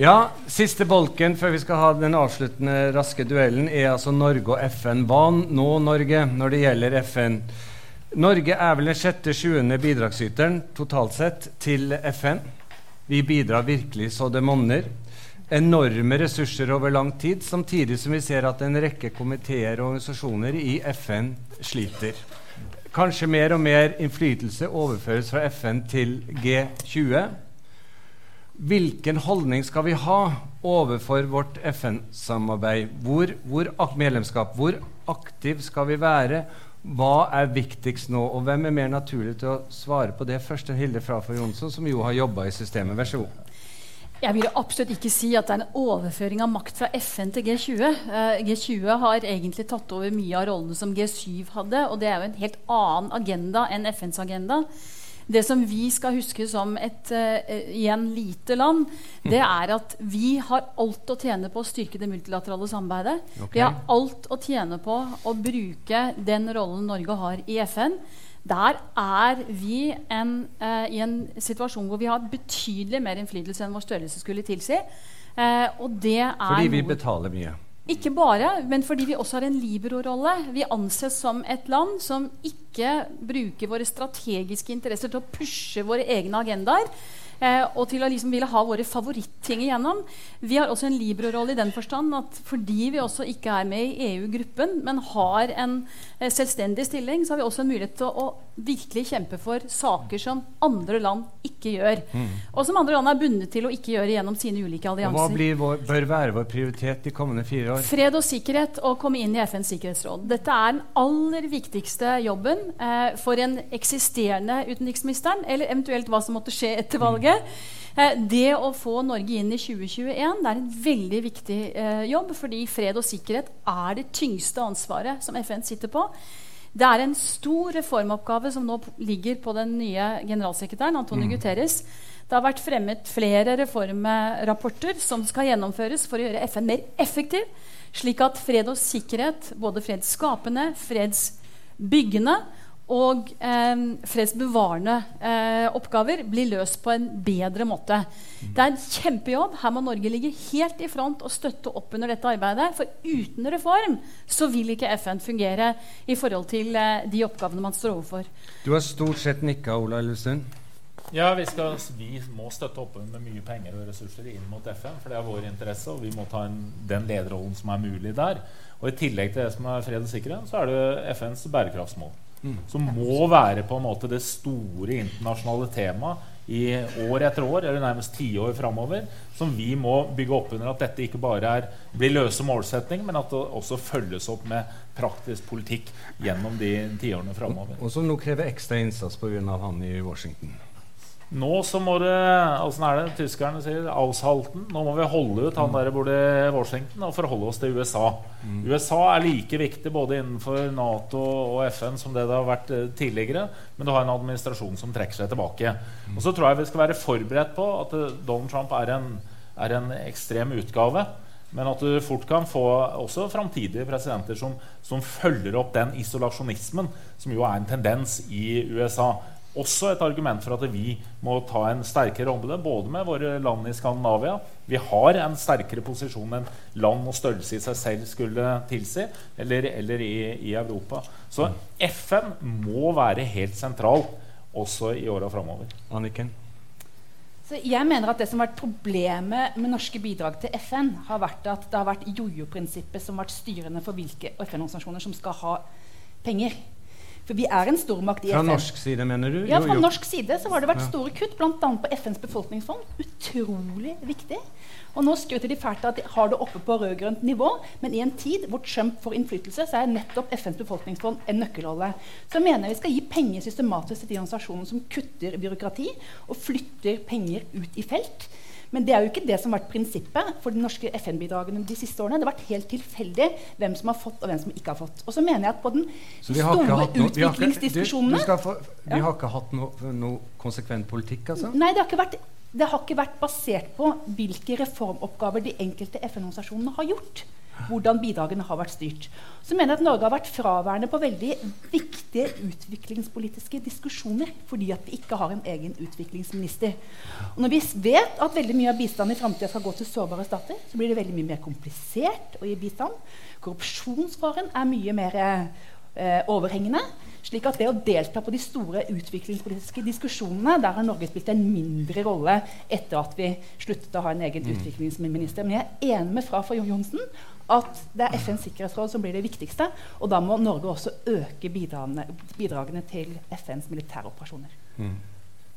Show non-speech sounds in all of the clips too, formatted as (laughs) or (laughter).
Ja, Siste bolken før vi skal ha den avsluttende raske duellen, er altså Norge og FN. Hva nå, Norge, når det gjelder FN? Norge er vel den sjette-sjuende bidragsyteren totalt sett til FN. Vi bidrar virkelig så det monner. Enorme ressurser over lang tid, samtidig som vi ser at en rekke komiteer og organisasjoner i FN sliter. Kanskje mer og mer innflytelse overføres fra FN til G20. Hvilken holdning skal vi ha overfor vårt FN-samarbeid? Hvor, hvor, medlemskap? Hvor aktiv skal vi være? Hva er viktigst nå? Og hvem er mer naturlig til å svare på det først enn Hilde Frafjord Jonsson, som jo har jobba i systemet? Vær så god. Jeg vil absolutt ikke si at det er en overføring av makt fra FN til G20. Uh, G20 har egentlig tatt over mye av rollene som G7 hadde, og det er jo en helt annen agenda enn FNs agenda. Det som vi skal huske som et uh, igjen lite land, det er at vi har alt å tjene på å styrke det multilaterale samarbeidet. Okay. Vi har alt å tjene på å bruke den rollen Norge har i FN. Der er vi en, uh, i en situasjon hvor vi har betydelig mer innflytelse enn vår størrelse skulle tilsi. Uh, og det er Fordi vi betaler mye? Ikke bare, men fordi vi også har en libero-rolle. Vi anses som et land som ikke bruker våre strategiske interesser til å pushe våre egne agendaer eh, og til å liksom ville ha våre favoritting igjennom. Vi har også en Libro-rolle i den forstand at fordi vi også ikke er med i EU-gruppen, men har en eh, selvstendig stilling, så har vi også en mulighet til å, å virkelig kjempe for saker som andre land ikke gjør. Mm. Og som andre land er bundet til å ikke gjøre gjennom sine ulike allianser. Og hva vår, bør være vår prioritet de kommende fire år? Fred og sikkerhet og komme inn i FNs sikkerhetsråd. Dette er den aller viktigste jobben eh, for en eksisterende utenriksministeren, eller eventuelt hva som måtte skje etter valget. Eh, det å få Norge inn i 2021 det er en veldig viktig eh, jobb. Fordi fred og sikkerhet er det tyngste ansvaret som FN sitter på. Det er en stor reformoppgave som nå ligger på den nye generalsekretæren, Antonio mm. Guterres. Det har vært fremmet flere reformrapporter som skal gjennomføres for å gjøre FN mer effektiv, slik at fred og sikkerhet, både fredsskapende, fredsbyggende og eh, fredsbevarende eh, oppgaver blir løst på en bedre måte. Det er en kjempejobb. Her må Norge ligge helt i front og støtte opp under dette arbeidet. For uten reform så vil ikke FN fungere i forhold til eh, de oppgavene man står overfor. Du har stort sett nikka, Ola Elvestuen. Ja, vi, skal, vi, må støtte opp med mye penger og ressurser inn mot FN. For det er vår interesse, og vi må ta en, den lederrollen som er mulig der. Og i tillegg til det som er fred og sikkerhet, så er det FNs bærekraftsmål. Som må være på en måte det store internasjonale temaet i år etter år, eller nærmest tiår framover. Som vi må bygge opp under at dette ikke bare er, blir løse målsettinger, men at det også følges opp med praktisk politikk gjennom de tiårene framover. Og som nå krever ekstra innsats pga. han i Washington. Nå så må det Åssen er det tyskerne sier? Aushalten. Nå må vi holde ut han der borte i Washington og forholde oss til USA. Mm. USA er like viktig både innenfor Nato og FN som det det har vært eh, tidligere. Men du har en administrasjon som trekker seg tilbake. Mm. Og så tror jeg vi skal være forberedt på at eh, Donald Trump er en, er en ekstrem utgave. Men at du fort kan få også framtidige presidenter som, som følger opp den isolasjonismen som jo er en tendens i USA også et argument for at vi må ta en sterkere rolle, både med våre land i Skandinavia Vi har en sterkere posisjon enn land og størrelse i seg selv skulle tilsi, eller, eller i, i, Europa. Så FN må være helt sentral også i åra framover. Anniken? Så jeg mener at Det som har vært problemet med norske bidrag til FN, har vært at det har vært jojo-prinsippet som har vært styrende for hvilke FN-organisasjoner som skal ha penger. For vi er en stormakt i FN. Fra norsk side, mener du? Ja, fra norsk side så har det vært store kutt, bl.a. på FNs befolkningsfond. Utrolig viktig. Og nå skryter de fælt av at de har det oppe på rød-grønt nivå, men i en tid hvor Trump får innflytelse, så er nettopp FNs befolkningsfond en nøkkelrolle. Så jeg mener vi skal gi penger systematisk til de organisasjonene som kutter byråkrati og flytter penger ut i felt. Men det er jo ikke det som har vært prinsippet for de norske FN-bidragene de siste årene. Det har vært helt tilfeldig hvem som har fått, og hvem som ikke har fått. Og så mener jeg at på den store utviklingsdiskusjonene Vi har ikke hatt noe, no konsekvent politikk, altså? Nei, det har, vært, det har ikke vært basert på hvilke reformoppgaver de enkelte FN-organisasjonene har gjort. Hvordan bidragene har vært styrt. Så mener jeg at Norge har vært fraværende på veldig viktige utviklingspolitiske diskusjoner fordi at vi ikke har en egen utviklingsminister. Og når vi vet at veldig mye av bistanden i framtida skal gå til sårbare stater, så blir det veldig mye mer komplisert å gi bistand. Korrupsjonsfaren er mye mer eh, overhengende. Slik at det å delta på de store utviklingspolitiske diskusjonene, der har Norge spilt en mindre rolle etter at vi sluttet å ha en egen mm. utviklingsminister. Men jeg er enig med fra for Johnsen at det er FNs sikkerhetsråd som blir det viktigste. Og da må Norge også øke bidragene, bidragene til FNs militæroperasjoner. Mm.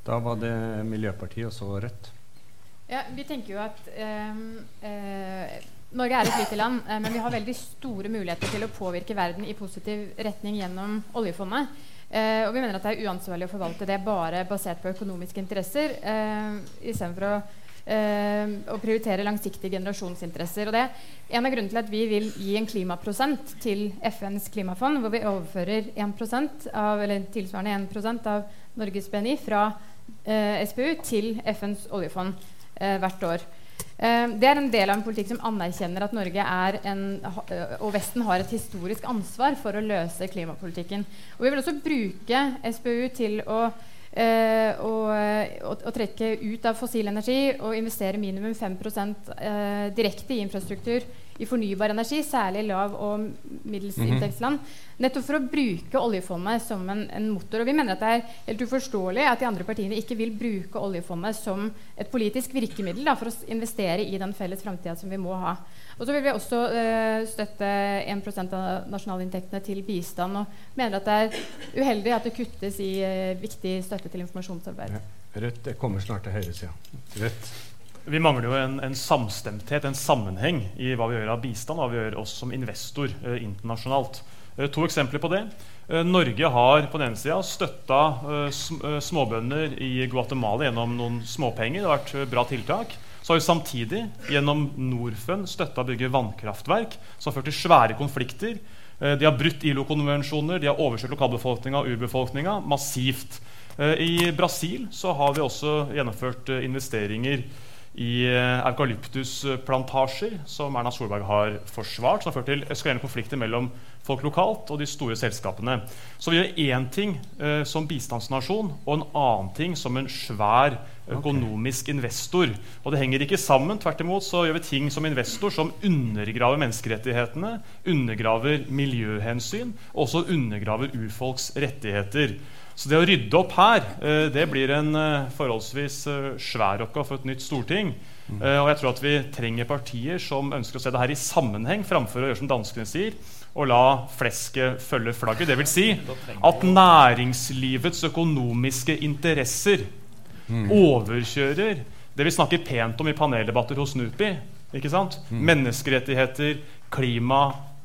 Da var det Miljøpartiet og så Rødt. Ja, vi tenker jo at um, uh, Norge er et lite land, eh, men vi har veldig store muligheter til å påvirke verden i positiv retning gjennom oljefondet. Eh, og vi mener at det er uansvarlig å forvalte det bare basert på økonomiske interesser, eh, istedenfor å, eh, å prioritere langsiktige generasjonsinteresser. Og det er en av grunnene til at vi vil gi en klimaprosent til FNs klimafond, hvor vi overfører 1% av, eller tilsvarende 1% av Norges BNI fra eh, SPU til FNs oljefond eh, hvert år. Eh, det er en del av en politikk som anerkjenner at Norge en, eh, og Vesten har et historisk ansvar for å løse klimapolitikken. Og vi vil også bruke SPU til å, uh, å, å, å trekke ut av fossil energi og investere minimum 5 uh, direkte i infrastruktur i fornybar energi, særlig lav- og middelsinntektsland. Mm -hmm. Nettopp for å bruke oljefondet som en, en, motor. Og vi mener at det er helt uforståelig at de andre partiene ikke vil bruke oljefondet som et politisk virkemiddel da, for å investere i den felles framtida som vi må ha. Og så vil vi også uh, støtte 1% av nasjonalinntektene til bistand. Og mener at det er uheldig at det kuttes i uh, viktig støtte til informasjonsarbeid. Ja. Rødt kommer snart til høyresida. Rødt. Vi mangler jo en, en, samstemthet, en sammenheng i hva vi gjør av bistand hva vi gjør oss som investor eh, internasjonalt. Eh, to eksempler på det. Eh, Norge har på den ene sida støtta eh, sm eh, småbønder i Guatemala gjennom noen småpenger. Det har vært eh, bra tiltak. Så har vi samtidig gjennom Norfund støtta å bygge vannkraftverk som har ført til svære konflikter. De har brutt ILO-konvensjoner, de har overkjørt lokalbefolkninga og urbefolkninga massivt. I Brasil så har vi også gjennomført investeringer i eh, eukalyptusplantasjer, som Erna Solberg har forsvart, som har ført til eskalerende konflikter mellom folk lokalt og de store selskapene. Så vi gjør én ting eh, som bistandsnasjon og en annen ting som en svær økonomisk okay. investor. Og det henger ikke sammen. Tvert imot så gjør vi ting som investor som undergraver menneskerettighetene, undergraver miljøhensyn og også undergraver urfolks rettigheter. Så det å rydde opp her eh, det blir en eh, forholdsvis eh, svær oppgave for et nytt storting. Mm. Og jeg tror at vi trenger partier som ønsker å se det her i sammenheng, framfor å gjøre som danskene sier, og la flesket følge flagget. Det vil si at næringslivets økonomiske interesser mm. overkjører det vi snakker pent om i paneldebatter hos NUPI. Ikke sant? Mm. Menneskerettigheter, klima,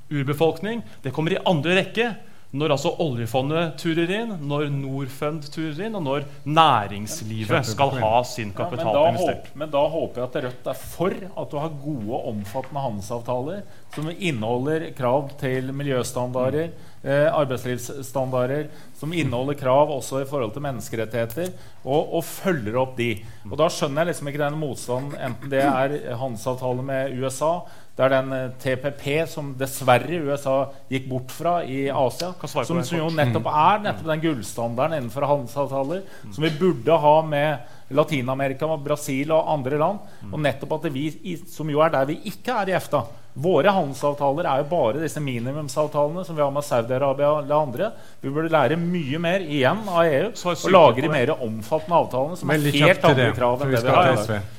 urbefolkning. Det kommer i andre rekke når altså oljefondet turer inn, når Norfund turer inn, og når næringslivet skal ha sin kapital ja, men, da men da håper jeg at Rødt er for at du har gode omfattende handelsavtaler som inneholder krav til miljøstandarder, eh, arbeidslivsstandarder, som inneholder krav også i forhold til menneskerettigheter, og, og følger opp de. Og Da skjønner jeg liksom ikke den motstanden, enten det er handelsavtaler med USA det er den eh, TPP som dessverre USA gikk bort fra i Asia. Som, som jo nettopp mm. er nettopp den gullstandarden innenfor handelsavtaler mm. som vi burde ha med Latin-Amerika, Brasil og andre land. Mm. Og nettopp at vi, Som jo er der vi ikke er i EFTA. Våre handelsavtaler er jo bare disse minimumsavtalene som vi har med Saudi-Arabia eller andre. Vi burde lære mye mer igjen av EU og lage de mer omfattende avtalene som er helt andre krav enn det vi har.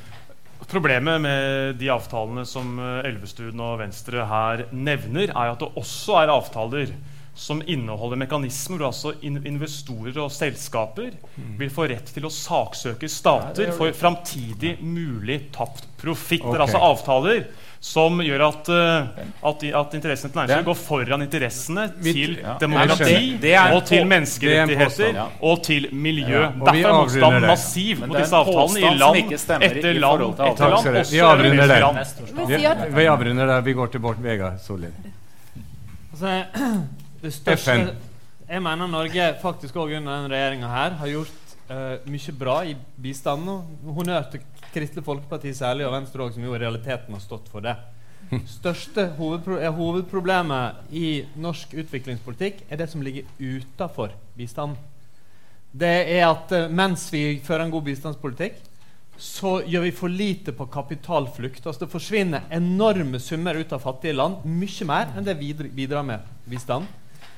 Problemet med de avtalene som eh, Elvestuen og Venstre her nevner, er at det også er avtaler som inneholder mekanismer hvor altså investorer og selskaper mm. vil få rett til å saksøke stater for framtidig mulig tapt profitt. Det er altså avtaler som gjør at, uh, at, at interessene til næringslivet går foran interessene til demokrati og til menneskerettigheter og til miljø. Ja. Derfor er motstanden massiv mot disse avtalene i land etter land etter land. Vi avrunder det. Vi avrunder det. Vi går til Bård Vegar Solli. Altså, (clears throat) FN. Jeg mener Norge faktisk òg under denne regjeringa her har gjort uh, mye bra i bistanden. Honnør til Kristelig Folkeparti særlig, og Venstre òg, som jo i realiteten har stått for det. største hovedpro eh, hovedproblemet i norsk utviklingspolitikk er det som ligger utafor bistanden. Det er at uh, mens vi fører en god bistandspolitikk, så gjør vi for lite på kapitalflukt. Altså Det forsvinner enorme summer ut av fattige land. Mye mer enn det vi bidrar med bistand.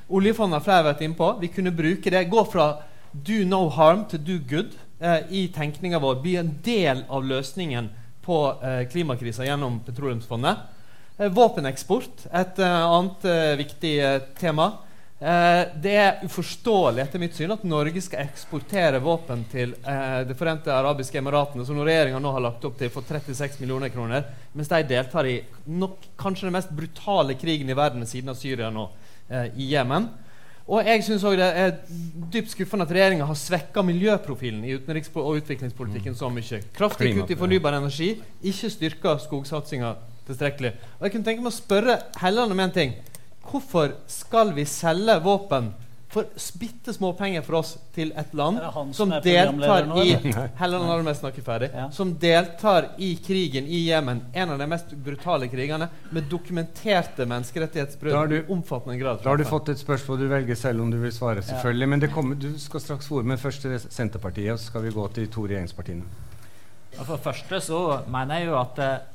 Oljefondet har flere vært inne på. Vi kunne bruke det. Gå fra do no harm til do good eh, i tenkninga vår. Bli en del av løsningen på eh, klimakrisa gjennom petroleumsfondet. Eh, våpeneksport, et uh, annet uh, viktig uh, tema. det er uforståelig etter mitt syn at Norge skal eksportere våpen til Det forente arabiske emiratene, som regjeringa nå har lagt opp til for 36 millioner kroner, mens de deltar i nok, kanskje den mest brutale krigen i verden siden av Syria nå, i Jemen. Og jeg synes også det er dypt skuffende at regjeringa har svekka miljøprofilen i utenriks- og utviklingspolitikken mm. så mye. Kraftig kutt i fornybar energi, ikke styrka skogsatsinga tilstrekkelig. Og jeg kunne tenke meg å spørre Helland om en ting. Hvorfor skal vi selge våpen for bitte små penger for oss til et land som, deltar i (laughs) Helland har mest snakket ferdig, ja. som deltar i krigen i Jemen, en av de mest brutale krigene, med dokumenterte menneskerettighetsbrudd i omfattende grad. Da har du fått et spørsmål du velger selv om du vil svare, selvfølgelig. Ja. Men kommer, du skal straks svare, men først til Senterpartiet, og så skal vi gå til de to regjeringspartiene. For det første så mener jeg jo at eh,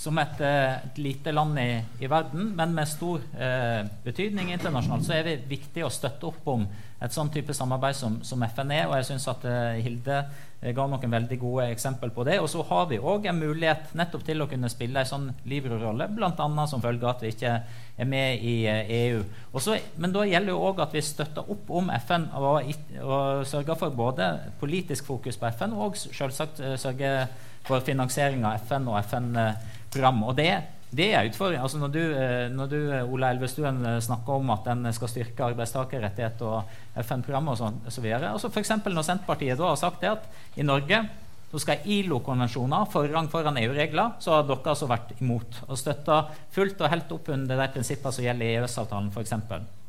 som et, eh, et, lite land i, i, verden, men med stor eh, betydning internasjonalt, så er det viktig å støtte opp om et sånn type samarbeid som, som FN er. og jeg synes at eh, Hilde eh, ga noen veldig gode eksempel på det. Og så har vi òg en mulighet nettopp til å kunne spille en sånn Libro-rolle, bl.a. som følge av at vi ikke er med i eh, EU. Også, men da gjelder jo òg at vi støtter opp om FN og, og sørger for både politisk fokus på FN og selvsagt sørger for finansiering av FN og FN. Program. Og det, det er utfordringen. Altså når, du, eh, når du, eh, Ola Elvestuen, eh, snakker om at en skal styrke arbeidstakerrettigheter og FN-programmet og sånn så videre. altså F.eks. når Senterpartiet da har sagt det at i Norge så skal ILO-konvensjoner forrang foran EU-regler, så har dere altså vært imot og støtta fullt og helt opp under de prinsippene som gjelder i EØS-avtalen f.eks.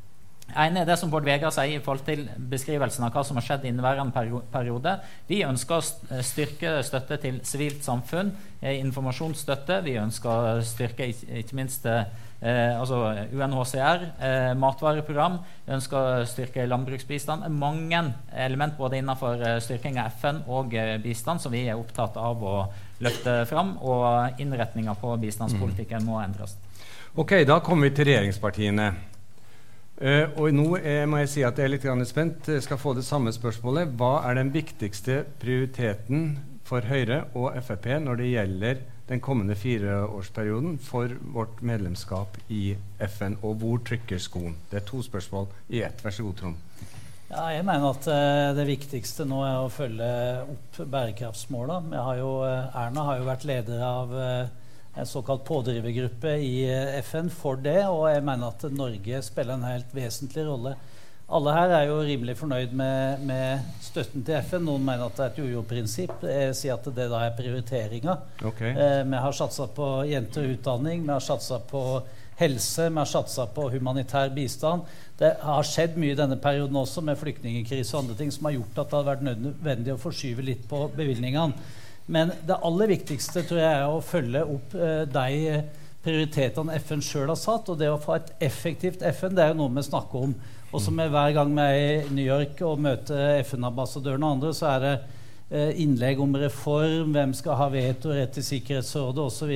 Ene er det som Bård Vegar sier i forhold til beskrivelsen av hva som har skjedd i inneværende periode. Vi ønsker å eh, styrke støtte til sivilt samfunn, eh, informasjonsstøtte. Vi ønsker å styrke ikke minst eh, altså UNHCR, eh, matvareprogram. Vi ønsker å styrke landbruksbistand. Mange element både innenfor eh, styrking av FN og eh, bistand som vi er opptatt av å løfte fram. Og innretninga på bistandspolitikken må endres. Ok, Da kommer vi til regjeringspartiene. Uh, og nå uh, må jeg si at jeg er litt spent. Jeg skal få det samme spørsmålet. Hva er den viktigste prioriteten for Høyre og Frp når det gjelder den kommende fireårsperioden for vårt medlemskap i FN, og hvor trykker skoen? Det er to spørsmål i ett. Vær så god, Trond. Ja, jeg mener at uh, det viktigste nå er å følge opp bærekraftsmåla. Erna har jo vært leder av en såkalt pådrivergruppe i eh, FN for det, og jeg mener at Norge spiller en helt vesentlig rolle. Alle her er jo rimelig fornøyd med, med støtten til FN. Noen mener at det er et jojo-prinsipp. Jeg sier at det da er prioriteringa. Okay. Eh, vi har satsa på jenter og utdanning, vi har satsa på helse, vi har satsa på humanitær bistand. Det har skjedd mye i denne perioden også med flyktningkrise og andre ting som har gjort at det har vært nødvendig å forskyve litt på bevilgningene. Men det aller viktigste tror jeg er å følge opp eh, de prioritetene FN sjøl har satt. Og det å få et effektivt FN det er jo noe vi snakker om. Og som er hver gang vi er i New York og møter FN-ambassadøren og andre, så er det eh, innlegg om reform, hvem skal ha vetorett i Sikkerhetsrådet osv.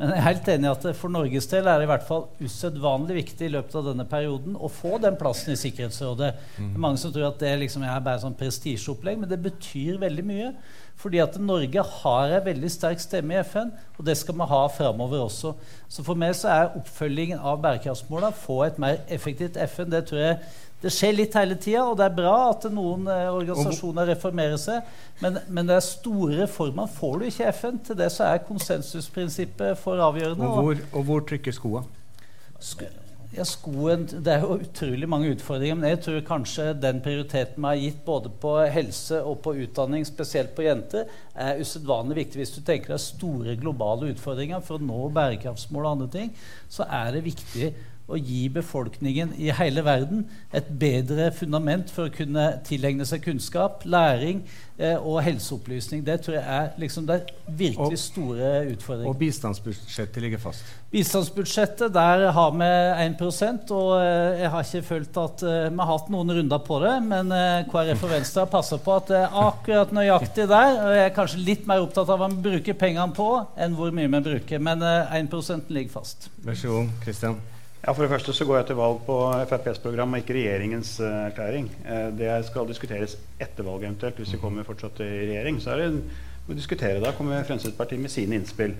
Men jeg er helt enig i at for Norges del er det i hvert fall usedvanlig viktig i løpet av denne perioden å få den plassen i Sikkerhetsrådet. Mm. Det er mange som tror at det liksom er bare sånn prestisjeopplegg, men det betyr veldig mye. Fordi at Norge har en veldig sterk stemme i FN, og det skal vi ha framover også. Så for meg så er oppfølgingen av bærekraftsmålene få et mer effektivt FN. Det tror jeg det skjer litt hele tida, og det er bra at noen eh, organisasjoner reformerer seg. Men, men det er store reformer får du ikke i FN. Til det så er konsensusprinsippet for avgjørende. Og hvor, og hvor trykker skoa? Ja, skoen, Det er jo utrolig mange utfordringer, men jeg tror kanskje den prioriteten vi har gitt både på helse og på utdanning, spesielt på jenter, er usedvanlig viktig. Hvis du tenker deg store globale utfordringer for å nå bærekraftsmål og andre ting, så er det viktig å gi befolkningen i hele verden et bedre fundament for å kunne tilegne seg kunnskap, læring eh, og helseopplysning. Det tror jeg er liksom det virkelig Og- store utfordringer. Og bistandsbudsjettet ligger fast. Bistandsbudsjettet, der har vi 1 og eh, jeg har ikke følt at eh, Vi har hatt noen runder på det, men eh, KrF og Venstre har passa på at det er akkurat nøyaktig der. Og jeg er kanskje litt mer opptatt av hva vi bruker pengene på, enn hvor mye vi bruker. Men eh, 1% ligger fast. Vær så god, Kristian. Ja, For det første så går jeg til valg på FrPs program og ikke regjeringens eh, erklæring. Eh, det skal diskuteres etter valget eventuelt, hvis vi kommer fortsatt i regjering. Så er det må vi diskutere da, kommer Fremskrittspartiet med sine innspill.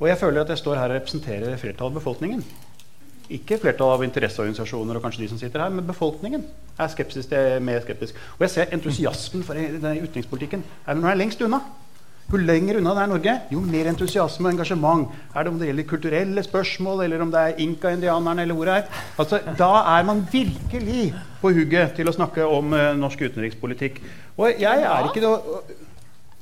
Og jeg føler at jeg står her og representerer flertallet av befolkningen. Ikke flertallet av interesseorganisasjoner og kanskje de som sitter her, men befolkningen er skeptisk er mer skeptisk. Og jeg ser entusiasmen for utenrikspolitikken er når den er lengst unna. Jo lenger unna det er Norge, jo mer entusiasme og engasjement er det om det gjelder kulturelle spørsmål, eller om det er inka-indianerne, eller hvor det er. Altså, da er man virkelig på hugget til å snakke om uh, norsk utenrikspolitikk. Og jeg er ikke noe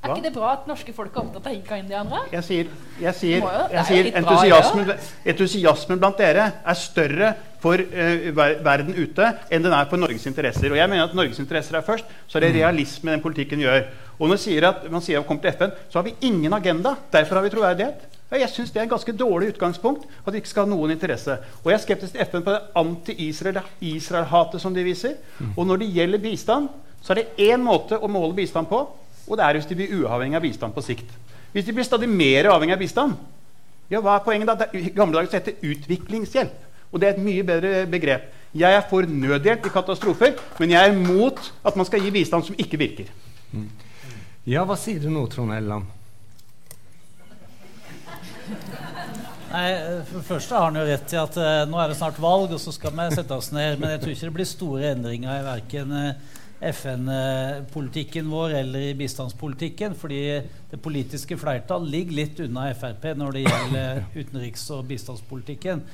Er ikke det bra at norske folk er opptatt av inka-indianere? Jeg sier, jeg sier, jo- jeg sier bra, entusiasmen, entusiasmen blant dere er større for uh, ver verden ute enn den er for Norges interesser. Og jeg mener at Norges interesser er først, så er det realisme den politikken gjør. Og når sier at, man sier at man kommer til FN, så har vi ingen agenda. Derfor har vi troverdighet. Ja, jeg syns det er et ganske dårlig utgangspunkt. At vi ikke skal ha noen interesse. Og jeg er skeptisk til FN på det anti-Israel-hatet som de viser. Og når det gjelder bistand, så er det én måte å måle bistand på, og det er hvis de blir uavhengig av bistand på sikt. Hvis de blir stadig mer avhengig av bistand, ja, hva er poenget da? I gamle dager så het det utviklingshjelp. Og det er et mye bedre begrep. Jeg er for nødhjelp i katastrofer, men jeg er mot at man skal gi bistand som ikke virker. Ja, hva sier du nå, Trond Helleland? Nei, eh, For det har han jo rett i at eh, nå er det snart valg, og så skal vi sette oss ned. Men jeg tror ikke det blir store endringer i verken FN-politikken vår eller i bistandspolitikken. Fordi det politiske flertall ligger litt unna Frp når det gjelder utenriks- og bistandspolitikken.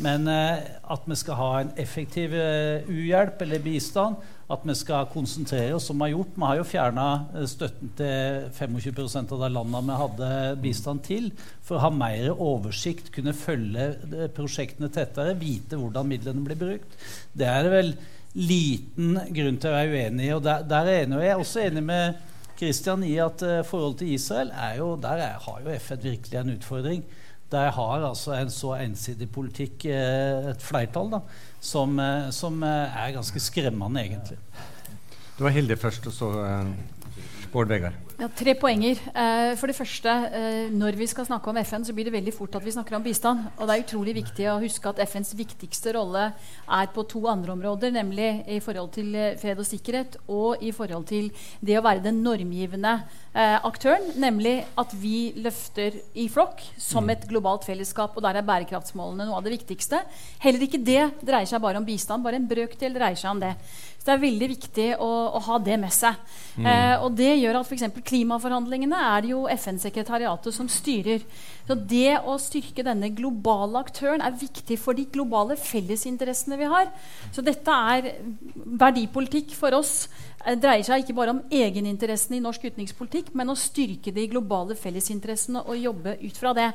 Men eh, at vi skal ha en effektiv eh, uhjelp eller bistand, at vi skal konsentrere oss som vi har gjort. Vi har jo fjerna støtten til 25% av de landene vi hadde bistand til, for å ha mer oversikt, kunne følge eh, prosjektene tettere, vite hvordan midlene blir brukt. Det er det vel liten grunn til å være uenig i. og Der, der er enig, og jeg er også enig med Kristian i at uh, forholdet til Israel er jo, der er, har jo FN virkelig en utfordring. Der har altså en så ensidig politikk eh, et flertall da, som, eh, som eh, er ganske skremmende, egentlig. Du var heldig først, og så Bård Vegar. Ja, tre poenger. Eh, for det første, eh, Når vi skal snakke om FN, så blir det veldig fort at vi snakker om bistand. Og det er utrolig viktig å huske at FNs viktigste rolle er på to andre områder. Nemlig i forhold til eh, fred og sikkerhet og i forhold til det å være den normgivende aktøren. Nemlig at vi løfter i flokk som et globalt fellesskap. Og der er bærekraftsmålene noe av det viktigste. Heller ikke det dreier seg bare om bistand. Bare en brøkdel dreier seg om det. Så det er veldig viktig å, å ha det med seg. Eh, og det gjør at f.eks. klimaforhandlingene er det jo FN-sekretariatet som styrer. Så det å styrke denne globale aktøren er viktig for de globale fellesinteressene vi har. Så dette er verdipolitikk for oss. Det dreier seg ikke bare om egeninteressene i norsk utenrikspolitikk, men å styrke de globale fellesinteressene og jobbe ut fra det.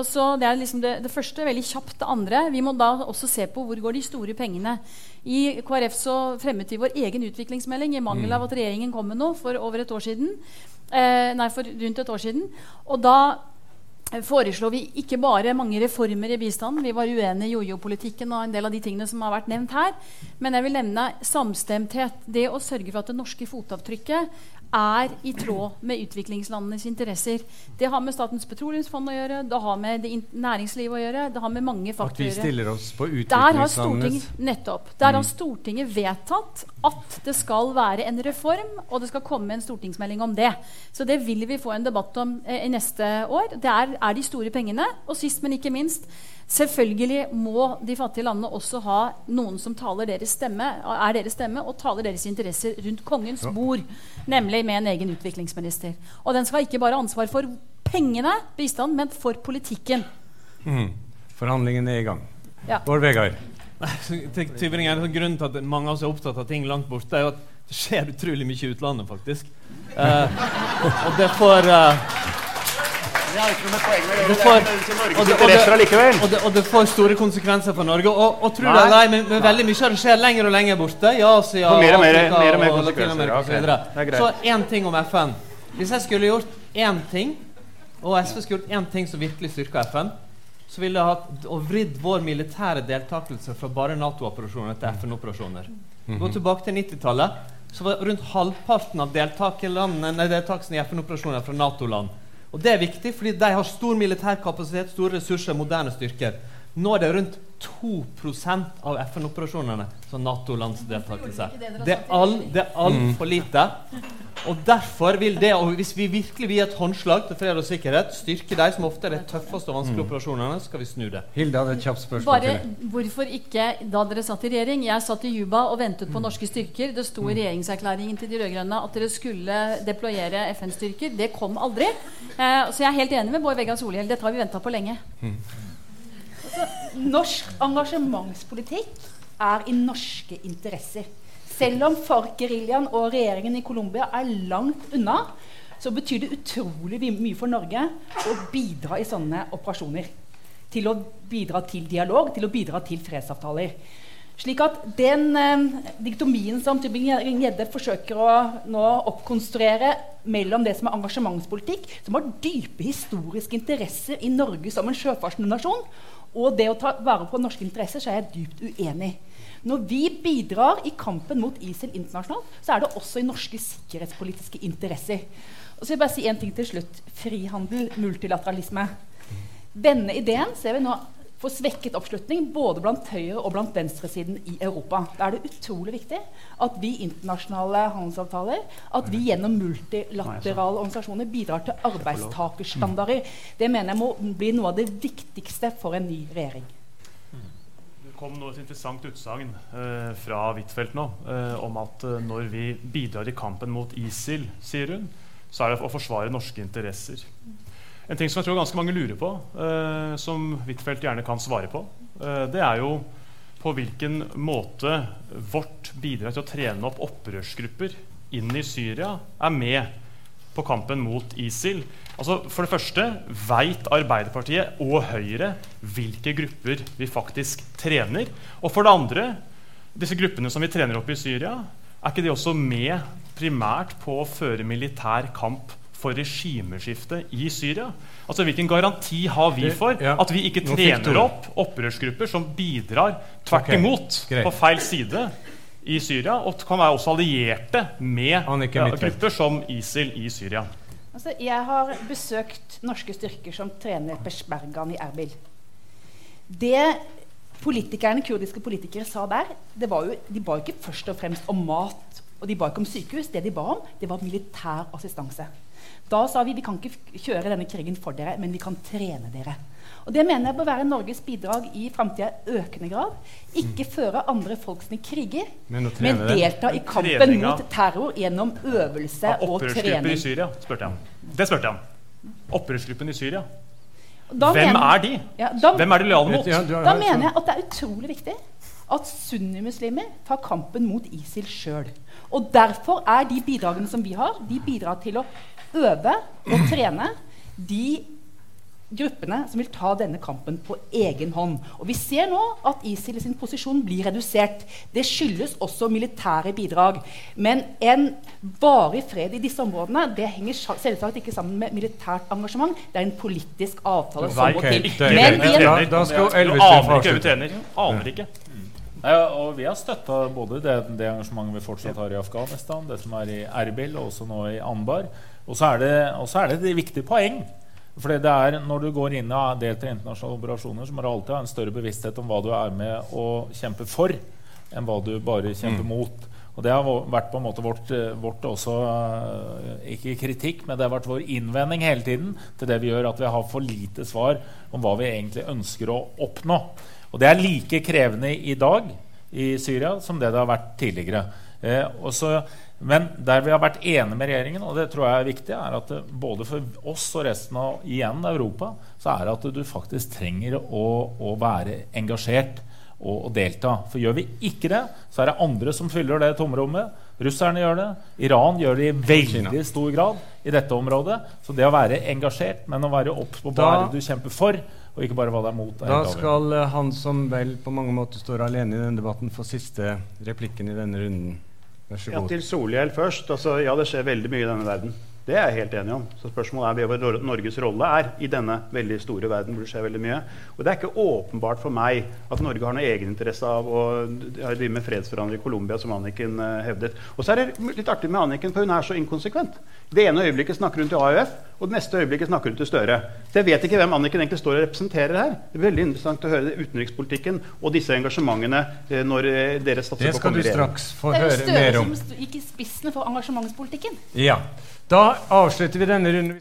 Og så Det er liksom det, det første. Veldig kjapt det andre. Vi må da også se på hvor går de store pengene. I KrF så fremmet vi vår egen utviklingsmelding i mangel av at regjeringen kom med noe for over et år siden. Eh, nei, for rundt et år siden. Og da foreslår foreslo vi ikke bare mange reformer i bistanden. Vi var uenige i jojo-politikken og en del av de tingene som har vært nevnt her. Men jeg vil nevne samstemthet. Det å sørge for at det norske fotavtrykket er i tråd med utviklingslandenes interesser. Det har med Statens petroleumsfond å gjøre, det har med det næringslivet å gjøre, det har med mange At faktorer vi å gjøre. stiller oss på utviklingslandenes nettopp, der har Stortinget vedtatt at det skal være en reform, og det skal komme en stortingsmelding om det. Så det vil vi få en debatt om eh, neste år. Det er, er de store pengene. Og sist, men ikke minst, selvfølgelig må de fattige landene også ha noen som taler deres stemme, er deres stemme og taler deres interesser rundt kongens bord, nemlig med en egen utviklingsminister. Og den skal ikke bare ha ansvar for pengene, bistand, men for politikken. Forhandlingene er i gang. Ja. Bård Vegard? Tybring-Gjedde, Grunnen til at mange av oss er opptatt av ting langt borte, er jo at det skjer utrolig mye i utlandet, faktisk. Uh, og det får eh, Det har ikke noe med poenget å gjøre. Det Det får- er og det- og det- Og det, får store konsekvenser for Norge. Og, og tror det eller ei, men, men veldig mye av det skjer lenger og lenger borte. I Asia, Og mer og mer- Afrika mer og mer konsekvenser, ja, så er én ting om FN. Hvis jeg skulle gjort én ting, og SV skulle gjort én ting som virkelig styrka FN, så ville jeg hatt og vridd vår militære deltakelse fra bare Nato-operasjoner til FN-operasjoner. Gå tilbake til 90-tallet, så var rundt halvparten av deltakelsen i FN-operasjoner fra Nato-land. Og Det er viktig, fordi de har stor militær kapasitet, store ressurser, moderne styrker. Nå er det rundt 2% av FN-operasjonene som Nato-lands deltakelse. Det er all- det er lite. Og derfor vil det, og Hvis vi virkelig vil gi et håndslag til fred og sikkerhet, styrke de som ofte er de tøffeste og vanskelige operasjonene, skal vi snu det. Hilde hadde et kjapt spørsmål Bare til. hvorfor ikke da dere satt i regjering? Jeg satt i Juba og ventet på norske styrker. Det sto i regjeringserklæringen til de rød-grønne at dere skulle deployere FN-styrker. Det kom aldri. Eh, så jeg er helt enig med Bård Vegar Solhjell. Dette har vi venta på lenge. Norsk engasjementspolitikk er i norske interesser. Selv om FARC-geriljaen og regjeringen i Colombia er langt unna, så betyr det utrolig mye for Norge å bidra i sånne operasjoner. Til å bidra til dialog, til å bidra til fredsavtaler. Slik at den eh, diktomien som Tybring-Gjedde forsøker å nå oppkonstruere mellom det som er engasjementspolitikk, som har dype historiske interesser i Norge som en sjøfartsnasjon, og det å ta vare på norske interesser, så er jeg dypt uenig. Når vi bidrar i kampen mot ISIL internasjonalt, så er det også i norske sikkerhetspolitiske interesser. Og så vil jeg bare si en ting til slutt. Frihandel, multilateralisme. Denne ideen ser vi nå får svekket oppslutning både blant høyre- og blant venstresiden i Europa. Da er det utrolig viktig at vi internasjonale handelsavtaler at vi gjennom multilaterale organisasjoner bidrar til arbeidstakerstandarder. Det mener jeg må bli noe av det viktigste for en ny regjering. Det kom nå et interessant utsagn eh, fra Huitfeldt nå eh, om at eh, når vi bidrar i kampen mot ISIL, sier hun, så er det å forsvare norske interesser. En ting som jeg tror ganske mange lurer på, eh, som Huitfeldt gjerne kan svare på, eh, det er jo på hvilken måte vårt bidrag til å trene opp opprørsgrupper inn i Syria er med på kampen mot ISIL. Altså, for det første, Veit Arbeiderpartiet og Høyre hvilke grupper vi faktisk trener? Og for det andre, disse gruppene som vi trener opp i Syria, er ikke de også med primært på å føre militær kamp for regimeskifte i Syria? Altså, Hvilken garanti har vi for at vi ikke trener opp opprørsgrupper som bidrar tvert imot på feil side i Syria, og kan være også allierte med grupper som ISIL i Syria? Altså, jeg har besøkt norske styrker som trener Peshmergaen i Erbil. Det politikerne, kurdiske politikere sa der, det var jo, de ba jo ikke først og fremst om mat og de ba ikke om sykehus. Det de ba om, det var militær assistanse. Da sa vi vi kan ikke kjøre denne krigen for dere, men vi kan trene dere. Og Det mener jeg bør være Norges bidrag i framtida i økende grad. Ikke føre andre folk sine kriger, Men men delta i kampen Trening mot terror gjennom øvelse og opprørsgrupper Opprørsgruppen i Syria? spurte jeg om. Det spurte jeg om. Opprørsgruppen i Syria. Da Hvem mener- er de? Ja, da, Hvem er de lojale mot? Ja, Da mener jeg at det er utrolig viktig at sunnimuslimer tar kampen mot ISIL sjøl. Og derfor er de bidragene som vi har, de bidrar til å øve og trene de gruppene som vil ta denne kampen på egen hånd. Og Vi ser nå at ISIL sin posisjon blir redusert. Det skyldes også militære bidrag. Men en varig fred i disse områdene det henger selvsagt ikke sammen med militært engasjement. Det er en politisk avtale som må til. er Men vi i da skal Elvestuen få aner ikke hva vi avslutte. trener. Aner ikke. Nei, og Vi har støtta både det, det engasjementet vi fortsatt har i Afghanistan, det som er i Erbil og også nå i Anbar. Og så er det, er det et viktig poeng. Fordi det er Når du går inn og deltar i internasjonale operasjoner, så må du alltid ha en større bevissthet om hva du er med å kjempe for, enn hva du bare kjemper mot. Og Det har vært på en måte vårt, vårt også eh, Ikke kritikk, men det har vært vår innvending hele tiden til det vi gjør, at vi har for lite svar om hva vi egentlig ønsker å oppnå. Og det er like krevende i dag i Syria som det det har vært tidligere. Eh, også, men der vi har vært enige med regjeringen, og det tror jeg er viktig, er at eh, både for oss og resten av igjen Europa, så er det at du faktisk trenger å, å være engasjert og, og delta. For gjør vi ikke det, så er det andre som fyller det tomrommet. Russerne gjør det. Iran gjør det i veldig stor grad i dette området. Så det å være engasjert, men å være obs på hva du kjemper for, og ikke bare hva det er mot. er Da skal eh, han som vel på mange måter står alene i denne debatten, få siste replikken i denne runden. Vær så Ja, til Solhjell først. Altså, ja, det skjer veldig mye i denne verden. Det er jeg helt enig om. Så spørsmålet er hva Norges rolle er i denne veldig store verden hvor det skjer veldig mye. Og det er ikke åpenbart for meg at Norge har noe egeninteresse av å drive med fredsforhandlinger i Colombia, som Anniken eh, hevdet. Og så er det litt artig med Anniken, for hun er så inkonsekvent. Det ene øyeblikket snakker hun til AUF, og det neste øyeblikket snakker hun til Støre. Så jeg vet ikke hvem Anniken egentlig står og representerer her. Det er veldig interessant å høre utenrikspolitikken og disse engasjementene eh, når eh, dere satser på å skal komme du i regjering. straks få Det er jo Støre som gikk i spissen for engasjementspolitikken. Ja. Da avslutter vi denne runden.